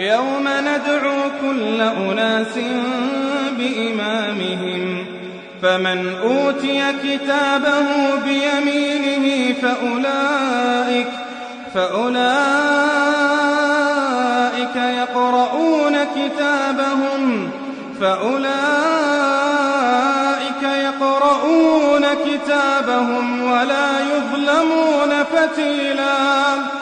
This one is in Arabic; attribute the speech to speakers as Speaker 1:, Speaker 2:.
Speaker 1: يوم ندعو كل أناس بإمامهم فمن أوتي كتابه بيمينه فأولئك فأولئك يقرؤون كتابهم فأولئك يقرؤون كتابهم ولا يظلمون فتيلاً.